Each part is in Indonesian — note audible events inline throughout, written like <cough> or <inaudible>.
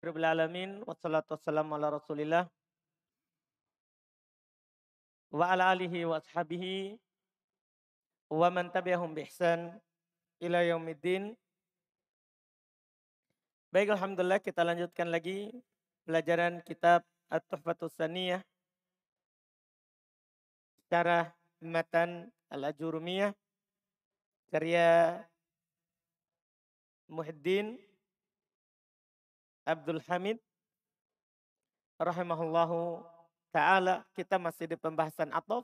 Alamin wassalatu wassalamu ala Rasulillah. Wa ala alihi wa ashabihi. Wa man tabi'ahum bi ihsan ila yaumiddin. Baik alhamdulillah kita lanjutkan lagi pelajaran kitab At-Tuhfatus Saniyah. Syarah matan Al-Ajurumiyah. Karya Muhyiddin Abdul Hamid rahimahullahu taala kita masih di pembahasan atof.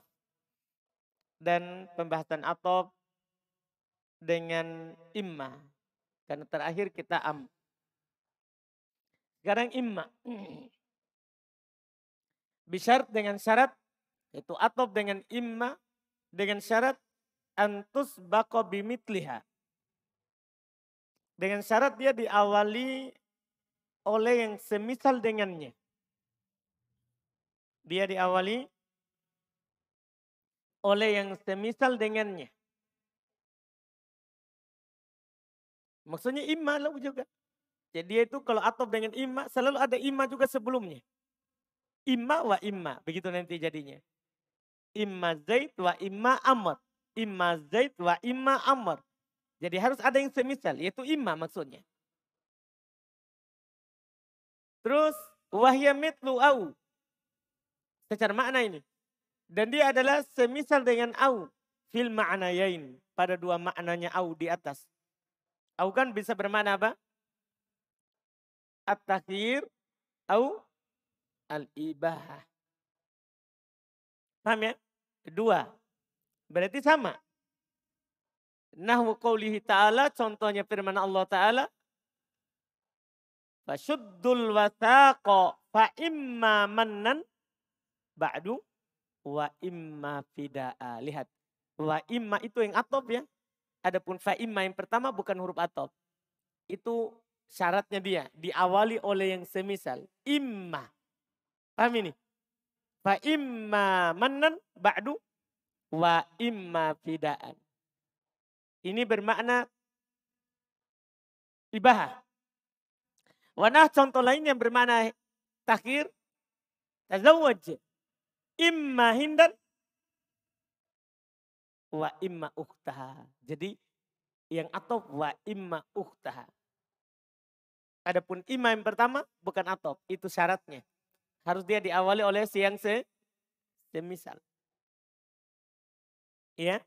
Dan pembahasan atof dengan imma. Karena terakhir kita am. Sekarang imma. <clears throat> Bisyarat dengan syarat itu atof dengan imma dengan syarat antus bako bimitliha dengan syarat dia diawali oleh yang semisal dengannya. Dia diawali oleh yang semisal dengannya. Maksudnya imma lah juga. Jadi dia itu kalau atop dengan imma selalu ada imma juga sebelumnya. Imma wa imma. Begitu nanti jadinya. Imma zaid wa imma amr. Imma zaid wa imma amr. Jadi harus ada yang semisal. Yaitu imma maksudnya. Terus wahya mitlu au. Secara makna ini. Dan dia adalah semisal dengan au. Fil ma'nayain. Pada dua maknanya au di atas. Au kan bisa bermakna apa? At-takhir au al-ibahah. Paham ya? Dua. Berarti sama. Nahwu qawlihi ta'ala, contohnya firman Allah ta'ala, Fasyuddul wasaqa fa imma mannan ba'du wa imma fida'a. Lihat. Wa imma itu yang atop ya. Adapun fa imma yang pertama bukan huruf atop. Itu syaratnya dia. Diawali oleh yang semisal. Imma. Paham ini? Fa imma mannan ba'du wa imma fida'an. Ini bermakna ibahah. Wanah contoh lain yang bermakna takhir. Tazawwaj. Imma hindan. Wa imma ukhtaha. Jadi yang atop wa imma ukhtaha. Adapun imma yang pertama bukan atop. Itu syaratnya. Harus dia diawali oleh si yang se semisal. Ya.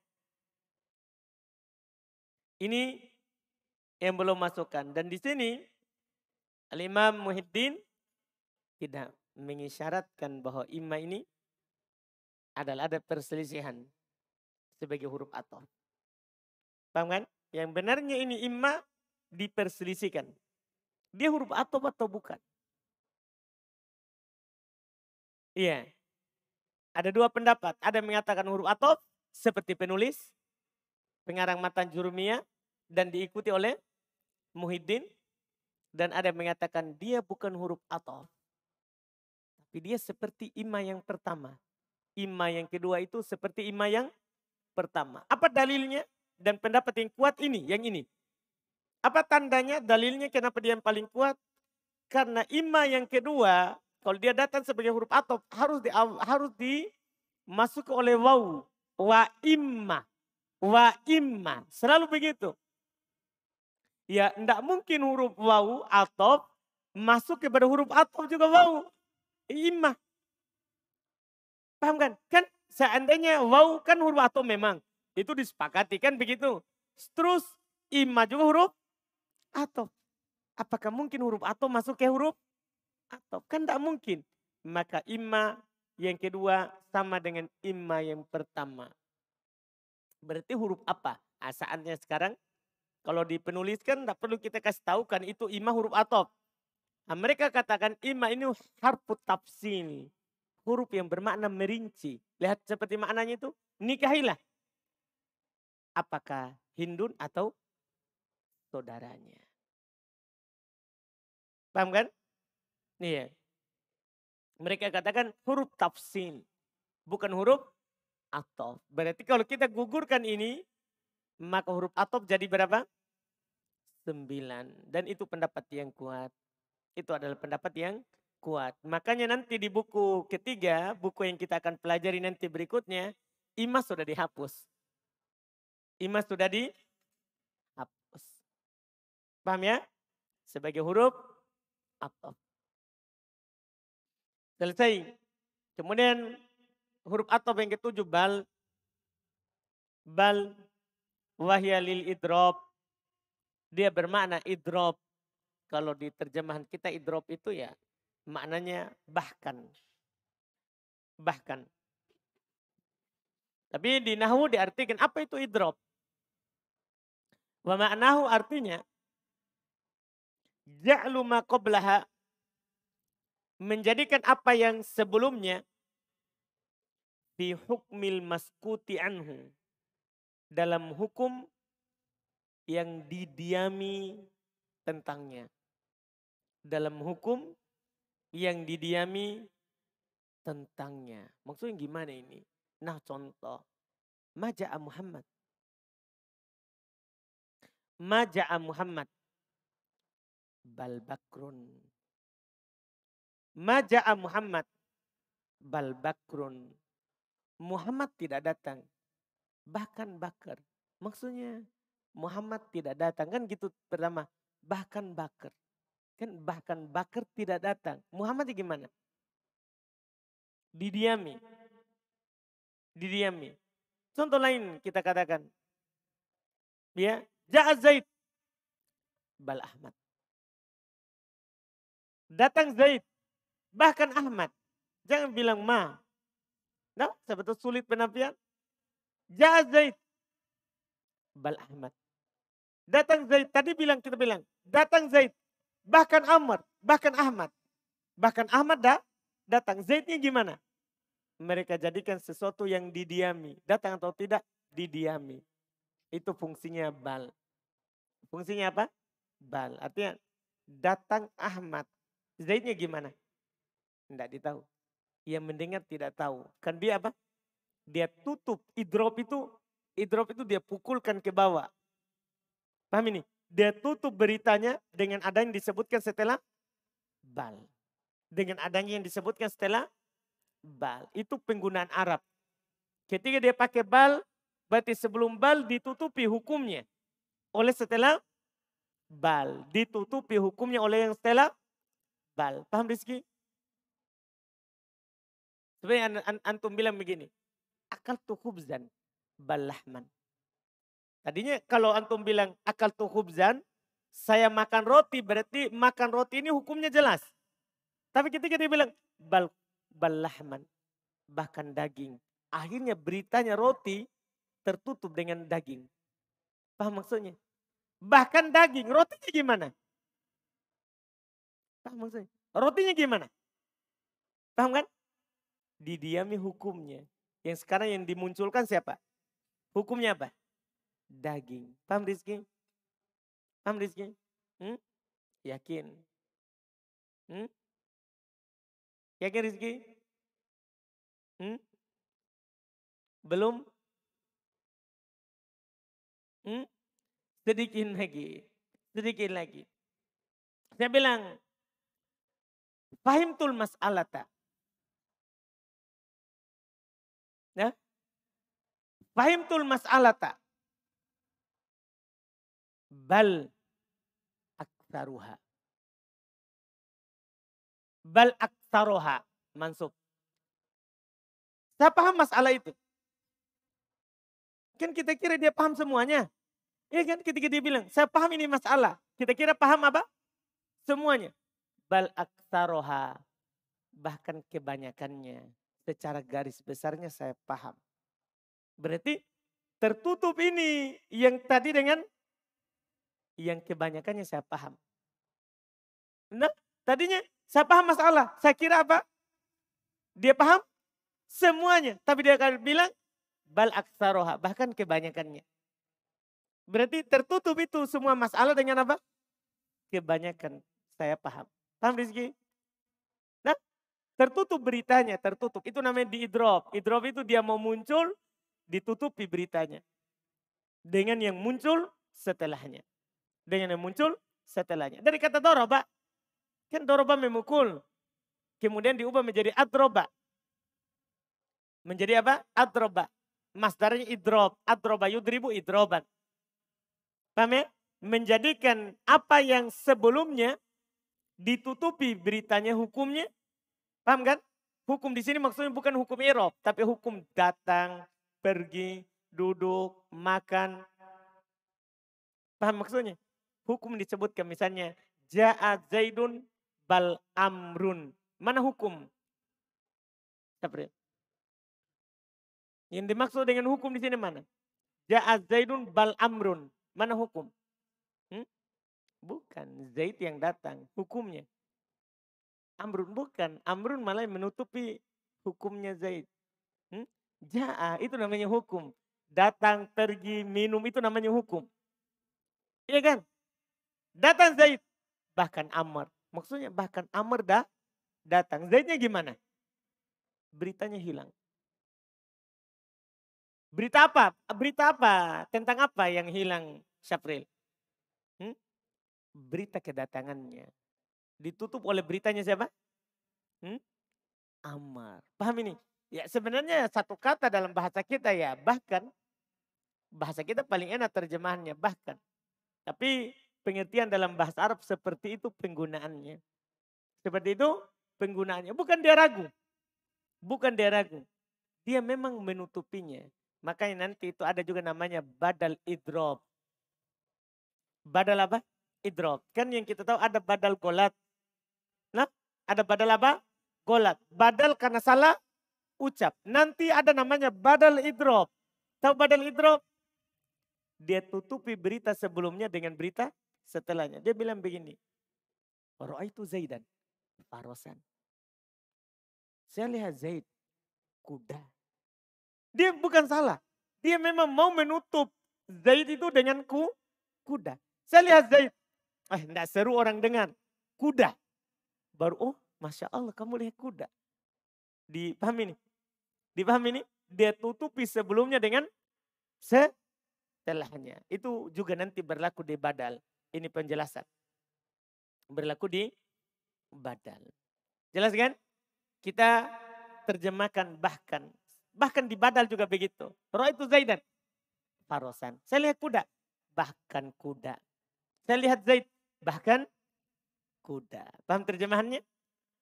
Ini yang belum masukkan. Dan di sini Al-Imam Muhyiddin tidak mengisyaratkan bahwa imma ini adalah ada perselisihan sebagai huruf atau. Paham kan? Yang benarnya ini imma diperselisihkan. Dia huruf atau atau bukan? Iya. Ada dua pendapat. Ada yang mengatakan huruf atau seperti penulis, pengarang matan jurumiyah, dan diikuti oleh Muhyiddin dan ada yang mengatakan dia bukan huruf atau. Tapi dia seperti ima yang pertama. Ima yang kedua itu seperti ima yang pertama. Apa dalilnya? Dan pendapat yang kuat ini, yang ini. Apa tandanya, dalilnya kenapa dia yang paling kuat? Karena ima yang kedua, kalau dia datang sebagai huruf atau harus di, harus dimasuk oleh waw. Wa imma. Wa imma. Selalu begitu. Ya, tidak mungkin huruf waw atau masuk kepada huruf atau juga waw. Imah. Paham kan? Kan seandainya waw kan huruf atau memang. Itu disepakati kan begitu. Terus imah juga huruf atau. Apakah mungkin huruf atau masuk ke huruf atau? Kan tidak mungkin. Maka imah yang kedua sama dengan imah yang pertama. Berarti huruf apa? Asaannya sekarang kalau dipenuliskan tidak perlu kita kasih tahu kan itu imah huruf atop. Nah, mereka katakan imah ini harfu tafsil. Huruf yang bermakna merinci. Lihat seperti maknanya itu. Nikahilah. Apakah Hindun atau saudaranya. Paham kan? Iya. Mereka katakan huruf tafsil. Bukan huruf atop. Berarti kalau kita gugurkan ini, maka huruf atop jadi berapa? Sembilan. Dan itu pendapat yang kuat. Itu adalah pendapat yang kuat. Makanya nanti di buku ketiga, buku yang kita akan pelajari nanti berikutnya, imas sudah dihapus. Imas sudah dihapus. Paham ya? Sebagai huruf atau Selesai. Kemudian huruf atau yang ketujuh bal. Bal wahya lil idrob. Dia bermakna idrob. Kalau di terjemahan kita idrob itu ya maknanya bahkan. Bahkan. Tapi di Nahu diartikan apa itu idrob? Wa ma'nahu artinya ja'lu ma menjadikan apa yang sebelumnya fi hukmil maskuti anhu dalam hukum yang didiami tentangnya. Dalam hukum yang didiami tentangnya. Maksudnya gimana ini? Nah contoh. Maja'a Muhammad. Maja'a Muhammad. Bal bakrun. Maja'a Muhammad. Bal bakrun. Muhammad tidak datang. Bahkan bakar. Maksudnya Muhammad tidak datang. Kan gitu pertama. Bahkan bakar. Kan bahkan bakar tidak datang. Muhammad gimana? Didiami. Didiami. Contoh lain kita katakan. Ya, Ja'a Zaid. Bal Ahmad. Datang Zaid. Bahkan Ahmad. Jangan bilang ma. Nah, sebetulnya sulit penafian. Ja'a Zaid. Bal Ahmad. Datang Zaid. Tadi bilang, kita bilang. Datang Zaid. Bahkan Ahmad. Bahkan Ahmad. Bahkan Ahmad dah datang. Zaidnya gimana? Mereka jadikan sesuatu yang didiami. Datang atau tidak? Didiami. Itu fungsinya bal. Fungsinya apa? Bal. Artinya datang Ahmad. Zaidnya gimana? Tidak ditahu. Yang mendengar tidak tahu. Kan dia apa? Dia tutup. Idrop itu, idrop itu dia pukulkan ke bawah. Paham ini? Dia tutup beritanya dengan ada yang disebutkan setelah bal. Dengan adanya yang disebutkan setelah bal. Itu penggunaan Arab. Ketika dia pakai bal, berarti sebelum bal ditutupi hukumnya. Oleh setelah bal. Ditutupi hukumnya oleh yang setelah bal. Paham Rizky? Sebenarnya an, antum bilang begini, akal tuh hubzan balahman. Tadinya kalau antum bilang akal tuh hubzan, saya makan roti berarti makan roti ini hukumnya jelas. Tapi ketika dia bilang bal balahman, bahkan daging. Akhirnya beritanya roti tertutup dengan daging. Paham maksudnya? Bahkan daging, rotinya gimana? Paham maksudnya? Rotinya gimana? Paham kan? didiami hukumnya. Yang sekarang yang dimunculkan siapa? Hukumnya apa? Daging. Paham Rizky? Paham Rizky? Hmm? Yakin? Hmm? Yakin Rizky? Hmm? Belum? Hmm? Sedikit lagi. Sedikit lagi. Saya bilang, Fahimtul mas'alata. Ya. Fahimtul mas'alata. Bal aksaruha. Bal aksaruha. Mansub. Saya paham masalah itu. Kan kita kira dia paham semuanya. Iya kan ketika dia bilang, saya paham ini masalah. Kita kira paham apa? Semuanya. Bal aksaroha. Bahkan kebanyakannya secara garis besarnya saya paham. Berarti tertutup ini yang tadi dengan yang kebanyakannya saya paham. Nah, tadinya saya paham masalah. Saya kira apa? Dia paham semuanya. Tapi dia akan bilang bal aksaroha. Bahkan kebanyakannya. Berarti tertutup itu semua masalah dengan apa? Kebanyakan saya paham. Paham Rizky? Tertutup beritanya, tertutup. Itu namanya di idrop. Idrop itu dia mau muncul, ditutupi beritanya. Dengan yang muncul setelahnya. Dengan yang muncul setelahnya. Dari kata doroba. Kan doroba memukul. Kemudian diubah menjadi adroba. Menjadi apa? Adroba. Masdarnya idrob. Adroba yudribu idroban. Paham ya? Menjadikan apa yang sebelumnya ditutupi beritanya hukumnya. Paham kan? Hukum di sini maksudnya bukan hukum Eropa, tapi hukum datang, pergi, duduk, makan. Paham maksudnya? Hukum disebutkan misalnya, Ja'a Zaidun bal amrun. Mana hukum? Yang dimaksud dengan hukum di sini mana? Ja'a Zaidun bal amrun. Mana hukum? Hmm? Bukan Zaid yang datang, hukumnya. Amrun bukan. Amrun malah menutupi hukumnya Zaid. Hmm? Ja'a itu namanya hukum. Datang, pergi, minum itu namanya hukum. Iya kan? Datang Zaid. Bahkan Amr. Maksudnya bahkan Amr dah datang. Zaidnya gimana? Beritanya hilang. Berita apa? Berita apa? Tentang apa yang hilang Syapril? Hmm? Berita kedatangannya. Ditutup oleh beritanya siapa? Hmm? Amar. Paham ini? Ya sebenarnya satu kata dalam bahasa kita ya. Bahkan bahasa kita paling enak terjemahannya. Bahkan. Tapi pengertian dalam bahasa Arab seperti itu penggunaannya. Seperti itu penggunaannya. Bukan dia ragu. Bukan dia ragu. Dia memang menutupinya. Makanya nanti itu ada juga namanya badal idrob. Badal apa? Idrob. Kan yang kita tahu ada badal golat. Nah, ada badal apa? Golat. Badal karena salah ucap. Nanti ada namanya badal idrob. Tahu badal idrob? Dia tutupi berita sebelumnya dengan berita setelahnya. Dia bilang begini. itu Zaidan. Farosan. Saya lihat Zaid. Kuda. Dia bukan salah. Dia memang mau menutup Zaid itu dengan ku, kuda. Saya lihat Zaid. Eh, enggak seru orang dengar. Kuda. Baru, oh Masya Allah kamu lihat kuda. Dipahami nih? Dipahami nih? Dia tutupi sebelumnya dengan setelahnya. Itu juga nanti berlaku di badal. Ini penjelasan. Berlaku di badal. Jelas kan? Kita terjemahkan bahkan. Bahkan di badal juga begitu. Roh itu Zaidan. Farosan. Saya lihat kuda. Bahkan kuda. Saya lihat Zaid. Bahkan kuda. Paham terjemahannya?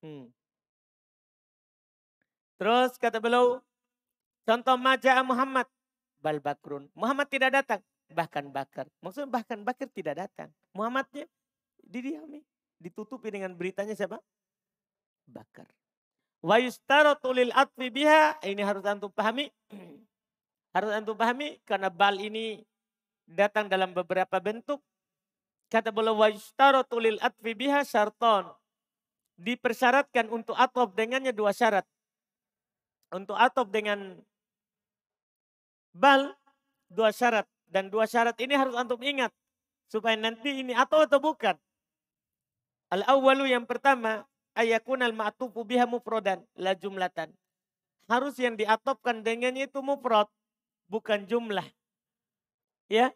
Hmm. Terus kata beliau, contoh maja Muhammad, bal bakrun. Muhammad tidak datang, bahkan bakar. Maksudnya bahkan bakar tidak datang. Muhammadnya didiami, ditutupi dengan beritanya siapa? Bakar. Wa yustaratu atfi biha, ini harus antum pahami. <clears throat> harus antum pahami karena bal ini datang dalam beberapa bentuk. Kata beliau wa yustaratu lil atfi biha syarton. Dipersyaratkan untuk atop dengannya dua syarat. Untuk atop dengan bal dua syarat dan dua syarat ini harus antum ingat supaya nanti ini atau atau bukan. Al awalu yang pertama ayakun al ma'tufu biha mufrodan la jumlatan. Harus yang diatopkan dengannya itu mufrod bukan jumlah. Ya,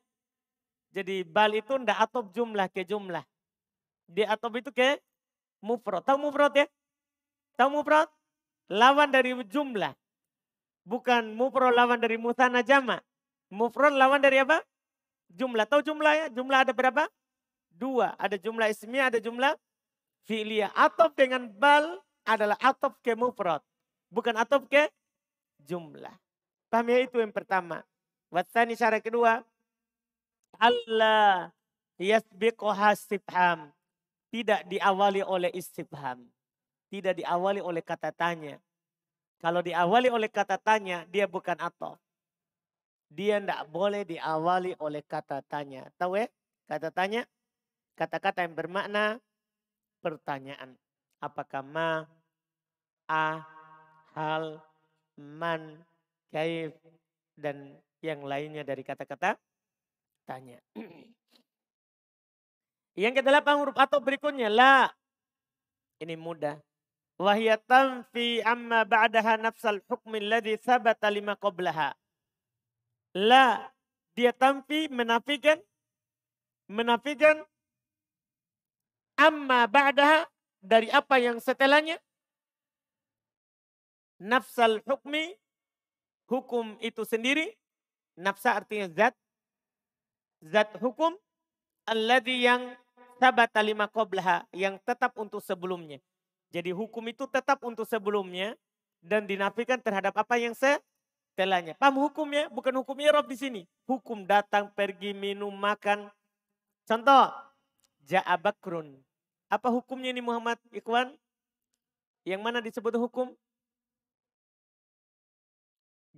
jadi bal itu ndak atop jumlah ke jumlah. Di atop itu ke mufrad. Tahu mufrad ya? Tahu mufrad? Lawan dari jumlah. Bukan mufrad lawan dari musana jama. Mufrad lawan dari apa? Jumlah. Tahu jumlah ya? Jumlah ada berapa? Dua. Ada jumlah ismiyah, ada jumlah fi'liyah. Atop dengan bal adalah atop ke mufrad. Bukan atop ke jumlah. Paham ya itu yang pertama. Watsani syarat kedua, Allah yasbiquha. Tidak diawali oleh istifham. Tidak diawali oleh kata tanya. Kalau diawali oleh kata tanya, dia bukan atau. Dia tidak boleh diawali oleh kata tanya. Tahu ya? Kata tanya, kata-kata yang bermakna pertanyaan. Apakah ma, a, hal, man, kaif, dan yang lainnya dari kata-kata tanya. Yang kedelapan huruf atau berikutnya la. Ini mudah. Wahya tanfi amma ba'daha nafsal hukmi alladhi thabata lima qablaha. La. Dia tanfi menafikan menafikan amma ba'daha dari apa yang setelahnya. Nafsal hukmi, hukum itu sendiri. Nafsa artinya zat. Zat hukum. Alladhi yang sabat lima qoblaha. Yang tetap untuk sebelumnya. Jadi hukum itu tetap untuk sebelumnya. Dan dinafikan terhadap apa yang setelahnya. Paham hukumnya? Bukan hukumnya Rob di sini. Hukum datang, pergi, minum, makan. Contoh. Ja'abakrun apa hukumnya ini Muhammad Ikhwan? Yang mana disebut hukum?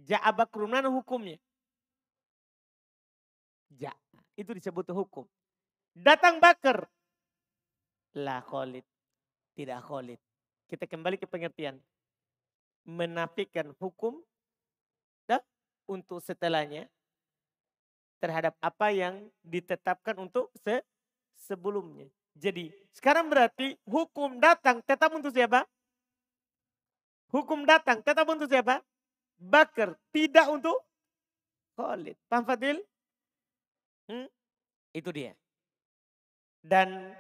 Ja'abakrun mana hukumnya? Ja, itu disebut hukum. Datang bakar. La kholid. Tidak kholid. Kita kembali ke pengertian. Menafikan hukum dan untuk setelahnya terhadap apa yang ditetapkan untuk se sebelumnya. Jadi sekarang berarti hukum datang tetap untuk siapa? Hukum datang tetap untuk siapa? Bakar, tidak untuk Khalid. Paham Fadil? Hmm? Itu dia. Dan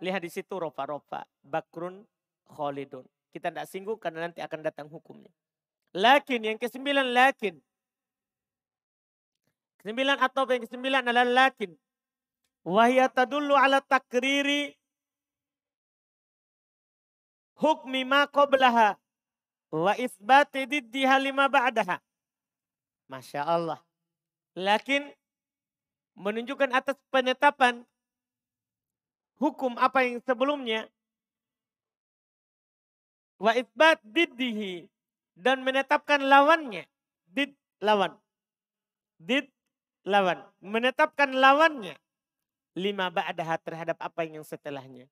lihat di situ rofa-rofa. Bakrun Khalidun. Kita tidak singgung karena nanti akan datang hukumnya. Lakin yang kesembilan lakin. Kesembilan atau yang kesembilan adalah lakin. Wahya tadullu ala takriri hukmi ma qablaha wa isbati diddiha lima ba'daha. Masya Allah. Lakin menunjukkan atas penetapan hukum apa yang sebelumnya. Wa isbat diddihi. Dan menetapkan lawannya. Did lawan. Did lawan. Menetapkan lawannya lima ba'daha terhadap apa yang setelahnya.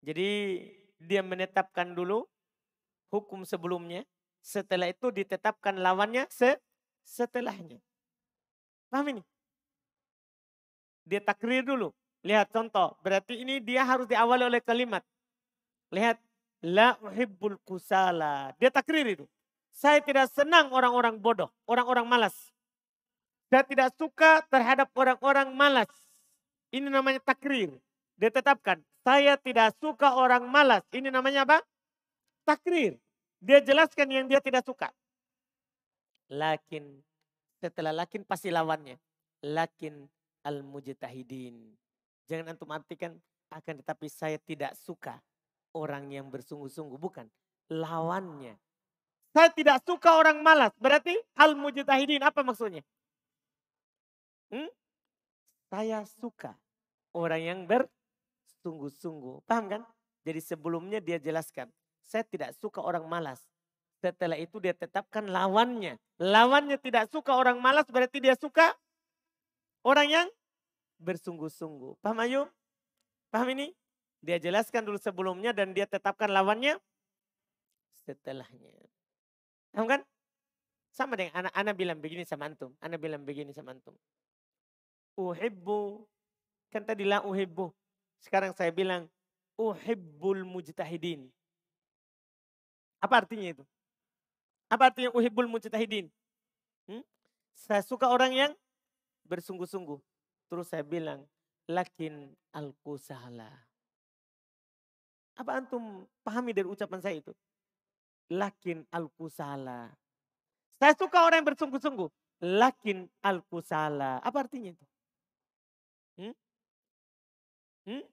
Jadi dia menetapkan dulu hukum sebelumnya, setelah itu ditetapkan lawannya se setelahnya. Paham ini? Dia takrir dulu. Lihat contoh, berarti ini dia harus diawali oleh kalimat. Lihat, la uhibbul kusala. Dia takrir itu. Saya tidak senang orang-orang bodoh, orang-orang malas. Saya tidak suka terhadap orang-orang malas. Ini namanya takrir. Dia tetapkan, saya tidak suka orang malas. Ini namanya apa? Takrir. Dia jelaskan yang dia tidak suka. Lakin, setelah lakin pasti lawannya. Lakin al-mujtahidin. Jangan antum artikan, akan tetapi saya tidak suka orang yang bersungguh-sungguh. Bukan, lawannya. Saya tidak suka orang malas. Berarti al-mujtahidin apa maksudnya? Hmm? Saya suka orang yang bersungguh-sungguh. Paham kan? Jadi sebelumnya dia jelaskan. Saya tidak suka orang malas. Setelah itu dia tetapkan lawannya. Lawannya tidak suka orang malas berarti dia suka orang yang bersungguh-sungguh. Paham Ayu? Paham ini? Dia jelaskan dulu sebelumnya dan dia tetapkan lawannya setelahnya. Paham kan? Sama dengan anak-anak bilang begini sama antum. Anak bilang begini sama antum uhibbu. Kan tadi la uhibbu. Sekarang saya bilang uhibbul mujtahidin. Apa artinya itu? Apa artinya uhibbul mujtahidin? Hmm? Saya suka orang yang bersungguh-sungguh. Terus saya bilang, lakin al-kusala. Apa antum pahami dari ucapan saya itu? Lakin al-kusala. Saya suka orang yang bersungguh-sungguh. Lakin al-kusala. Apa artinya itu? Hmm? Hmm?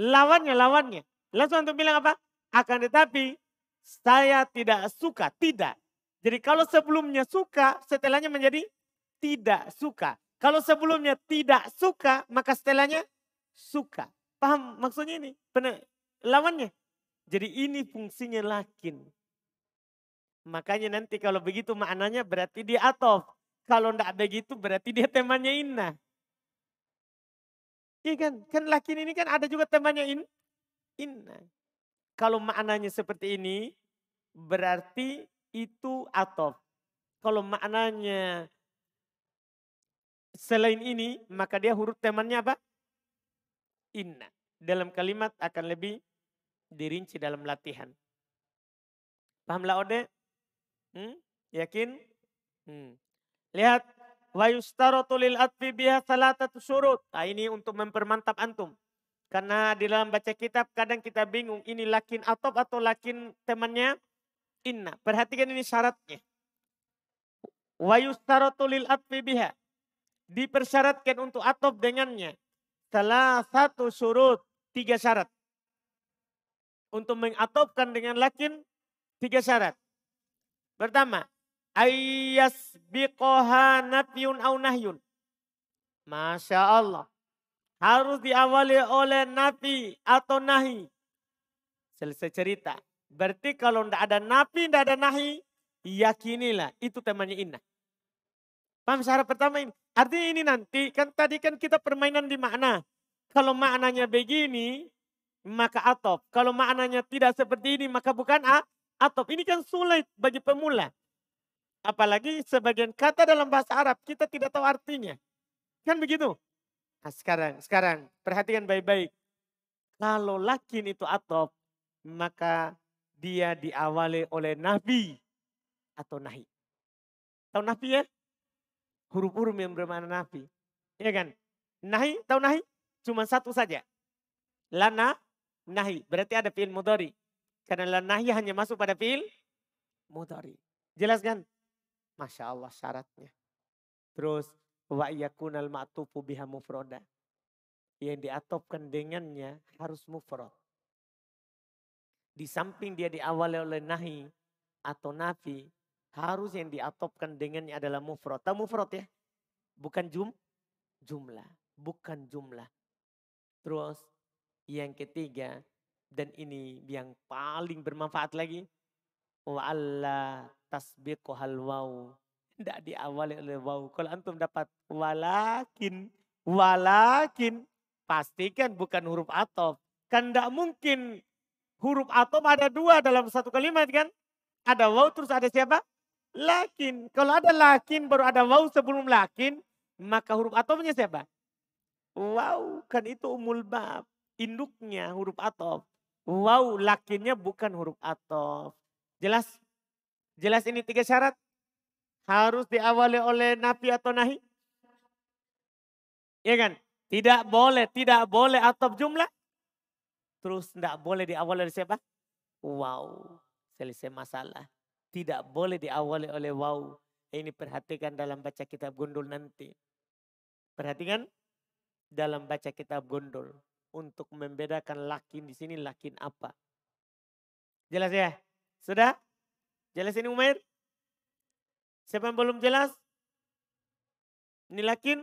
Lawannya, lawannya. Langsung untuk bilang apa? Akan tetapi saya tidak suka, tidak. Jadi kalau sebelumnya suka, setelahnya menjadi tidak suka. Kalau sebelumnya tidak suka, maka setelahnya suka. Paham maksudnya ini? Benar. Lawannya. Jadi ini fungsinya lakin. Makanya nanti kalau begitu maknanya berarti dia atof. Kalau tidak begitu berarti dia temannya inna. Iya kan? Kan lakin ini kan ada juga temannya in, inna. Kalau maknanya seperti ini, berarti itu atof. Kalau maknanya selain ini, maka dia huruf temannya apa? Inna. Dalam kalimat akan lebih dirinci dalam latihan. Pahamlah Ode? Hmm? Yakin? Hmm. Lihat Wa yustaratu lil atfi biha salatatu syurut. Nah ini untuk mempermantap antum. Karena di dalam baca kitab kadang kita bingung ini lakin atop atau lakin temannya inna. Perhatikan ini syaratnya. Wa yustaratu lil atfi biha. Dipersyaratkan untuk atop dengannya. Salah satu surut, tiga syarat. Untuk mengatopkan dengan lakin, tiga syarat. Pertama, ayas biqoha nafyun au nahyun. Masya Allah. Harus diawali oleh nafi atau nahi. Selesai cerita. Berarti kalau tidak ada nafi, tidak ada nahi, yakinilah itu temannya inna. Paham syarat pertama ini? Artinya ini nanti, kan tadi kan kita permainan di makna. Kalau maknanya begini, maka atop. Kalau maknanya tidak seperti ini, maka bukan a, atop. Ini kan sulit bagi pemula. Apalagi sebagian kata dalam bahasa Arab, kita tidak tahu artinya. Kan begitu? Nah sekarang, sekarang perhatikan baik-baik. Kalau lakin itu atop, maka dia diawali oleh nabi atau nahi. Tahu nabi ya? Huruf-huruf yang bermakna nafi. Ya kan? Nahi, tahu nahi? Cuma satu saja. Lana, nahi. Berarti ada fi'il mudari. Karena lana nahi hanya masuk pada fi'il mudari. Jelas kan? Masya Allah syaratnya. Terus, wa yakunal ma'tufu biha mufroda. Yang diatopkan dengannya harus mufrod. Di samping dia diawali oleh nahi atau nafi, harus yang diatopkan dengannya adalah mufrad. Tahu mufrad ya? Bukan jum, jumlah. Bukan jumlah. Terus yang ketiga, dan ini yang paling bermanfaat lagi. Wa alla tasbiqu hal waw. Tidak diawali oleh waw. Kalau antum dapat walakin, walakin. Pastikan bukan huruf atop. Kan tidak mungkin huruf atop ada dua dalam satu kalimat kan. Ada waw terus ada siapa? Lakin. Kalau ada lakin baru ada waw sebelum lakin. Maka huruf atofnya siapa? Wow, kan itu umul bab. Induknya huruf atof. Wow, lakinnya bukan huruf atof. Jelas? Jelas ini tiga syarat? Harus diawali oleh nafi atau nahi? Ya kan? Tidak boleh, tidak boleh atof jumlah. Terus tidak boleh diawali oleh siapa? Wow, selesai masalah. Tidak boleh diawali oleh wow. Ini perhatikan dalam baca kitab gondol nanti. Perhatikan dalam baca kitab gondol. Untuk membedakan lakin di sini lakin apa. Jelas ya? Sudah? Jelas ini Umair? Siapa yang belum jelas? Ini lakin?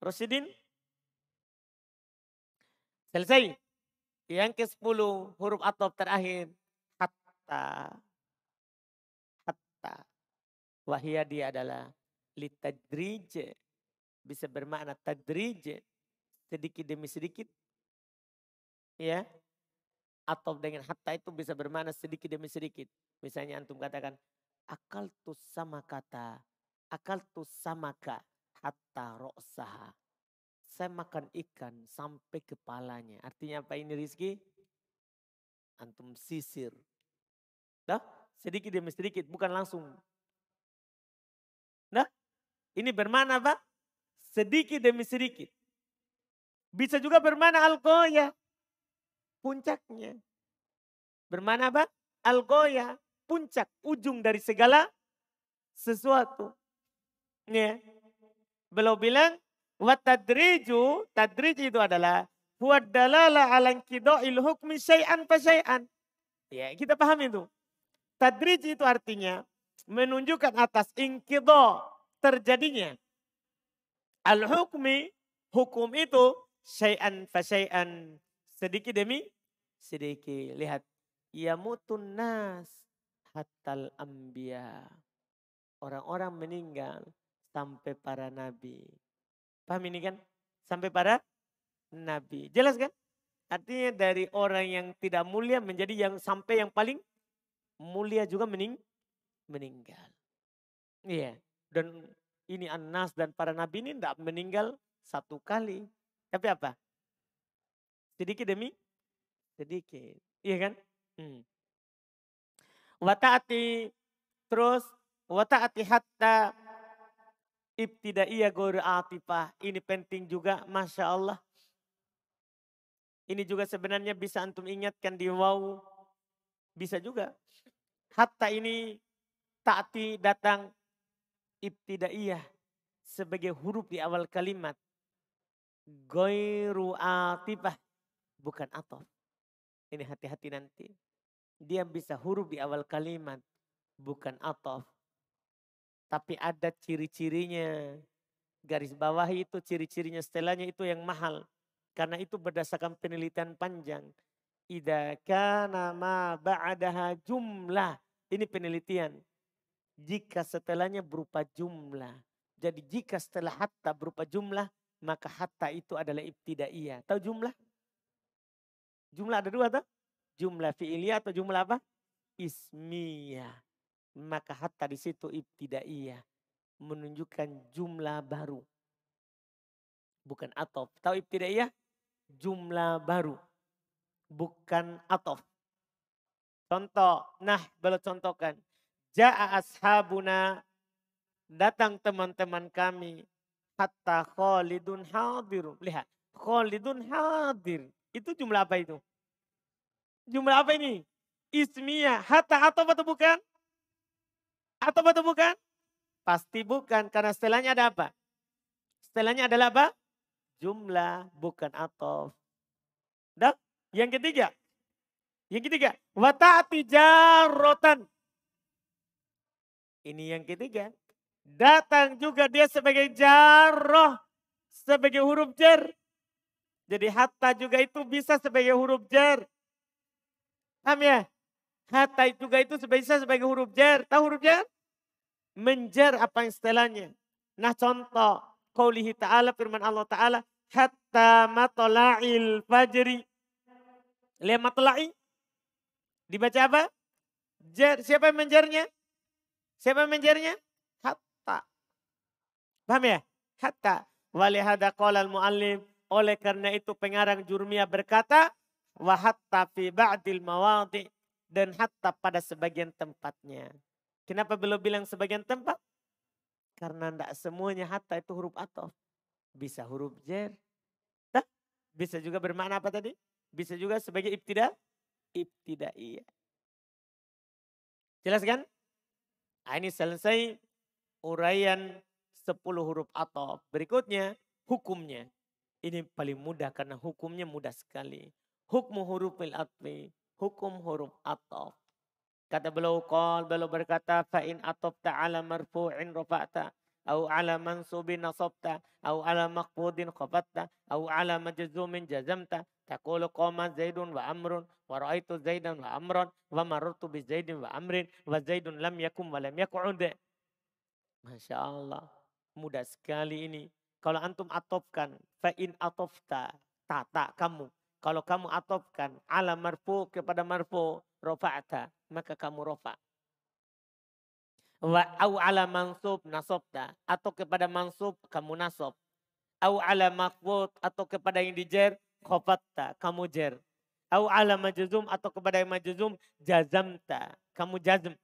Rosidin? Selesai. Yang ke-10 huruf atop terakhir. Hatta. Wahia dia adalah litadrij. Bisa bermakna tadrij. Sedikit demi sedikit. Ya. Atau dengan hatta itu bisa bermakna sedikit demi sedikit. Misalnya antum katakan. Akal tu sama kata. Akal tu sama ka. Hatta ro'saha. Saya makan ikan sampai kepalanya. Artinya apa ini Rizki? Antum sisir. Dah? sedikit demi sedikit, bukan langsung. Ini bermana apa? Sedikit demi sedikit. Bisa juga bermana algoya, puncaknya. Bermana apa? Algoya, puncak, ujung dari segala sesuatu. Ya. Beliau bilang, wa tadriju, tadrij itu adalah huwa dalala ala il hukmi syai'an fa syai'an. Ya, kita paham itu. Tadrij itu artinya menunjukkan atas ingkido terjadinya. Al-hukmi, hukum itu syai'an fa syai'an. Sedikit demi sedikit. Lihat. Yamutun nas hatal ambia. Orang-orang meninggal sampai para nabi. Paham ini kan? Sampai para nabi. Jelas kan? Artinya dari orang yang tidak mulia menjadi yang sampai yang paling mulia juga mening meninggal. Iya. Dan ini Anas dan para nabi ini tidak meninggal satu kali. Tapi apa? Sedikit demi sedikit. Iya kan? Hmm. Wataati terus wataati hatta ibtidaiyah guru atifah. Ini penting juga Masya Allah. Ini juga sebenarnya bisa antum ingatkan di waw. Bisa juga. Hatta ini taati datang ibtidaiyah sebagai huruf di awal kalimat. Goiru atifah. Bukan atof. Ini hati-hati nanti. Dia bisa huruf di awal kalimat. Bukan atof. Tapi ada ciri-cirinya. Garis bawah itu ciri-cirinya setelahnya itu yang mahal. Karena itu berdasarkan penelitian panjang. Ida kana ma ba'daha jumlah. Ini penelitian. Jika setelahnya berupa jumlah. Jadi jika setelah hatta berupa jumlah, maka hatta itu adalah ibtidaiyah. Tahu jumlah? Jumlah ada dua tuh. Jumlah fi'iliyah atau jumlah apa? Ismiyah. Maka hatta di situ ibtidaiyah. Menunjukkan jumlah baru. Bukan atof. Tahu ibtidaiyah? jumlah baru. Bukan atof. Contoh, nah boleh contohkan. Ja'a ashabuna, datang teman-teman kami. Hatta khalidun hadir. Lihat, khalidun hadir. Itu jumlah apa itu? Jumlah apa ini? Ismiyah. Hatta atau atau bukan? Atau atau bukan? Pasti bukan, karena setelahnya ada apa? Setelahnya adalah apa? jumlah bukan atof. Dan yang ketiga, yang ketiga, wata'ati jarotan. Ini yang ketiga. Datang juga dia sebagai jaroh, sebagai huruf jar. Jadi hatta juga itu bisa sebagai huruf jar. Paham ya? Hatta juga itu bisa sebagai huruf jar. Tahu huruf jar? Menjar apa yang setelahnya. Nah contoh, Qaulihi ta'ala firman Allah ta'ala hatta matola'il fajri. Lihat matola'i. Dibaca apa? Jar. Siapa yang menjarnya? Siapa menjarnya? Hatta. Paham ya? Hatta. Walihada qala al-muallim. Oleh karena itu pengarang jurmiyah berkata. Wa hatta fi ba'dil mawadi. Dan hatta pada sebagian tempatnya. Kenapa belum bilang sebagian tempat? Karena tidak semuanya hatta itu huruf atof. Bisa huruf jer. Nah, bisa juga bermakna apa tadi? Bisa juga sebagai ibtida. Ibtidaiyah. Jelas kan? Nah, ini selesai uraian 10 huruf atau Berikutnya hukumnya. Ini paling mudah karena hukumnya mudah sekali. Hukmu huruf atfi. Hukum huruf atau. Kata beliau qal beliau berkata fa in atafta ala marfu'in rafa'ta au ala mansubin nasabta au ala maqbudin qafatta au ala majzumin jazamta taqulu qama zaidun wa amrun wa ra'aitu zaidan wa amran wa marartu bi zaidin wa amrin wa zaidun lam yakum wa lam yaq'ud Masya Allah mudah sekali ini kalau antum atofkan fa in atofta tata kamu kalau kamu atofkan ala marfu kepada marfu rofa'ata maka kamu rofa. Wa au ala mansub nasobta atau kepada mansub kamu nasob. Au ala makbut atau kepada yang dijer khofatta kamu jer. Au ala majzum atau kepada yang majzum jazamta kamu jazm.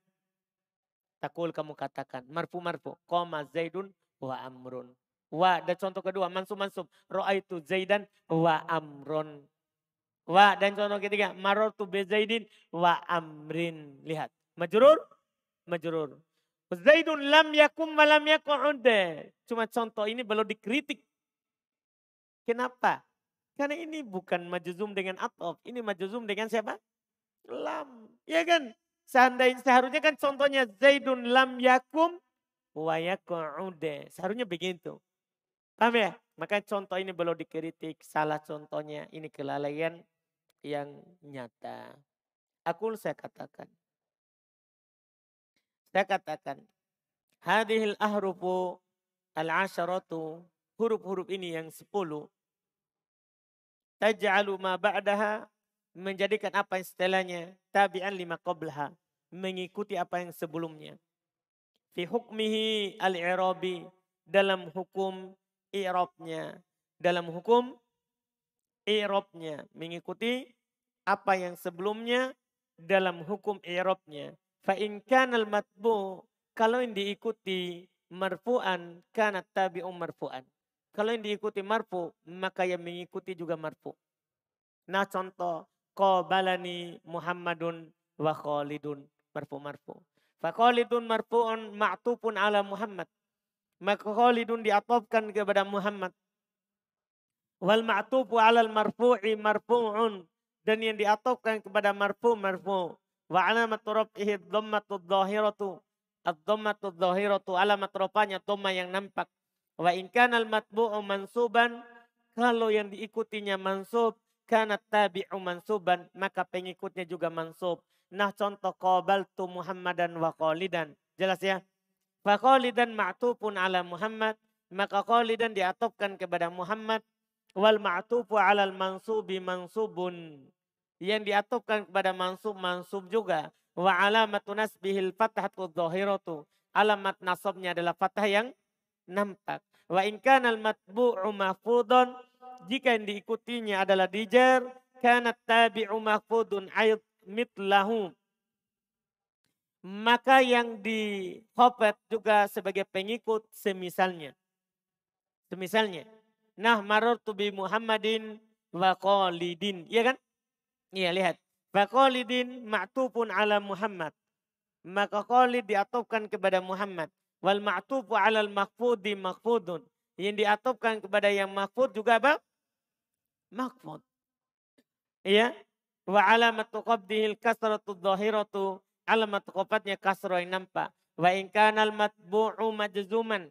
Takul kamu katakan marfu marfu koma zaidun wa amrun. Wa dan contoh kedua mansub mansub ro'aitu zaidan wa amrun. Wa dan contoh ketiga marotu bezaidin wa amrin. Lihat. Majrur, majrur. Zaidun lam yakum wa lam yaku'ude. Cuma contoh ini belum dikritik. Kenapa? Karena ini bukan majuzum dengan atof. Ini majuzum dengan siapa? Lam. Ya kan? Seandainya seharusnya kan contohnya Zaidun lam yakum wa yaku'ude. Seharusnya begitu. Paham ya? Maka contoh ini belum dikritik. Salah contohnya. Ini kelalaian yang nyata. Aku saya katakan. Saya katakan, hadhil ahrufu al-asharatu, huruf-huruf ini yang sepuluh, taj'alu ma ba'daha, menjadikan apa yang setelahnya, tabi'an lima qablaha, mengikuti apa yang sebelumnya. Fi hukmihi al-i'rabi, dalam hukum i'rabnya, dalam hukum i'rabnya, mengikuti apa yang sebelumnya dalam hukum i'rabnya. Fa in kanal matbu kalau yang diikuti marfu'an kanat tabi'um marfu'an. Kalau yang diikuti marfu maka yang mengikuti juga marfu. Nah contoh, qabalani Muhammadun wa Khalidun marfu marfu. Fa Khalidun marfu'un ma'tupun ala Muhammad. Maka Khalidun diatopkan kepada Muhammad. Wal ma'tufu alal marfu'i marfu'un. Dan yang diatopkan kepada marfu' marfu' Wa alamatu rab'ihi dhammatu dhahiratu. Ad-dhammatu dhahiratu alamat rupanya dhamma yang nampak. Wa in kana al-matbu'u mansuban. Kalau yang diikutinya mansub. Kana tabi'u mansuban. Maka pengikutnya juga mansub. Nah contoh tu Muhammadan wa qalidan. Jelas ya? Fa qalidan ma'tufun ala Muhammad. Maka qalidan diatopkan kepada Muhammad. Wal ma'tufu ala al-mansubi mansubun yang diatupkan kepada mansub mansub juga wa alamatu nasbihil fathatu dhahiratu alamat nasabnya adalah fathah yang nampak wa in kana al matbu'u mahfudun jika yang diikutinya adalah dijar kana tabi'u mahfudun ayat mitlahu maka yang di hopet juga sebagai pengikut semisalnya semisalnya nah marartu bi Muhammadin wa qalidin ya kan Iya lihat. Faqalidin ma'tufun ala Muhammad. Maka Khalid diatupkan kepada Muhammad. Wal ma'tufu ala al-makhfudi makhfudun. Yang diatupkan kepada yang makhfud juga apa? Makhfud. Iya. Wa alamatu qabdihil kasratu dhahiratu. Alamat qabatnya kasro yang nampak. Wa in kanal matbu'u majzuman.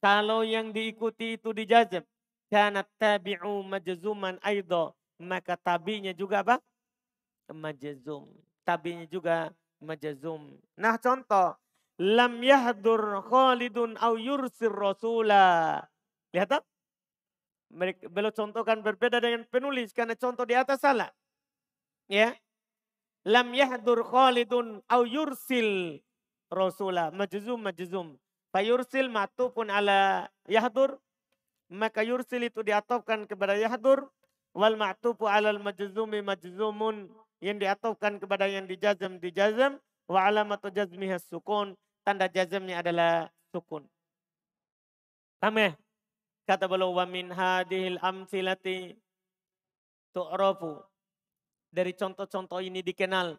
Kalau yang diikuti itu dijazab. Kanat tabi'u majzuman aidha maka tabinya juga apa? Majazum. Tabinya juga majazum. Nah contoh. Lam yahdur khalidun au yursir rasula. Lihat tak? Beliau contohkan berbeda dengan penulis karena contoh di atas salah. Ya. Lam yahdur khalidun au yursil rasula. Majazum, majazum. Fayursil pun ala yahdur. Maka yursil itu diatopkan kepada yahdur Wal ma'tufu alal majzumi majzumun. Yang diatofkan kepada yang dijazam dijazam. Wa alamatu jazmiha sukun. Tanda jazamnya adalah sukun. Ya? Kata beliau wa min hadihil amsilati tu'rafu. Dari contoh-contoh ini dikenal.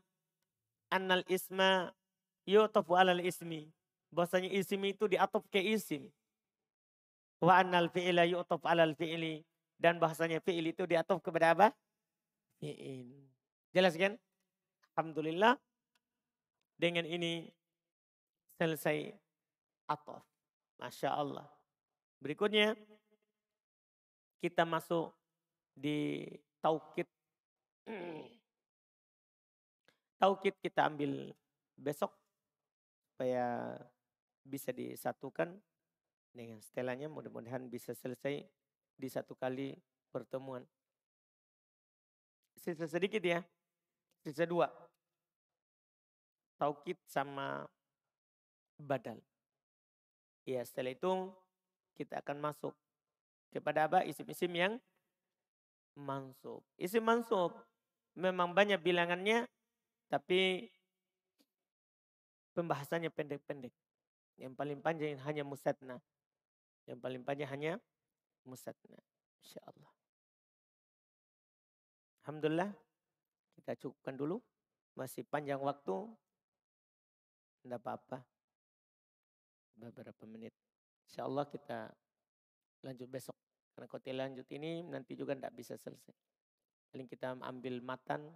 Annal isma yu'tafu alal ismi. Bahasanya isim itu diatop ke isim. Wa annal fi'ila yu'taf alal fi'ili. Dan bahasanya fi'il itu diatuf kepada apa? Fi'il. Jelas kan? Alhamdulillah. Dengan ini selesai atof. Masya Allah. Berikutnya kita masuk di taukid. Taukid kita ambil besok supaya bisa disatukan dengan setelahnya mudah-mudahan bisa selesai di satu kali pertemuan. Sisa sedikit ya, sisa dua. Taukid sama badal. Ya setelah itu kita akan masuk kepada apa? Isim-isim yang mansub. Isim mansub memang banyak bilangannya tapi pembahasannya pendek-pendek. Yang paling panjang hanya musatna. Yang paling panjang hanya musatna. Insya Allah. Alhamdulillah. Kita cukupkan dulu. Masih panjang waktu. Tidak apa-apa. Beberapa menit. Insya Allah kita lanjut besok. Karena kalau lanjut ini nanti juga tidak bisa selesai. Paling kita ambil matan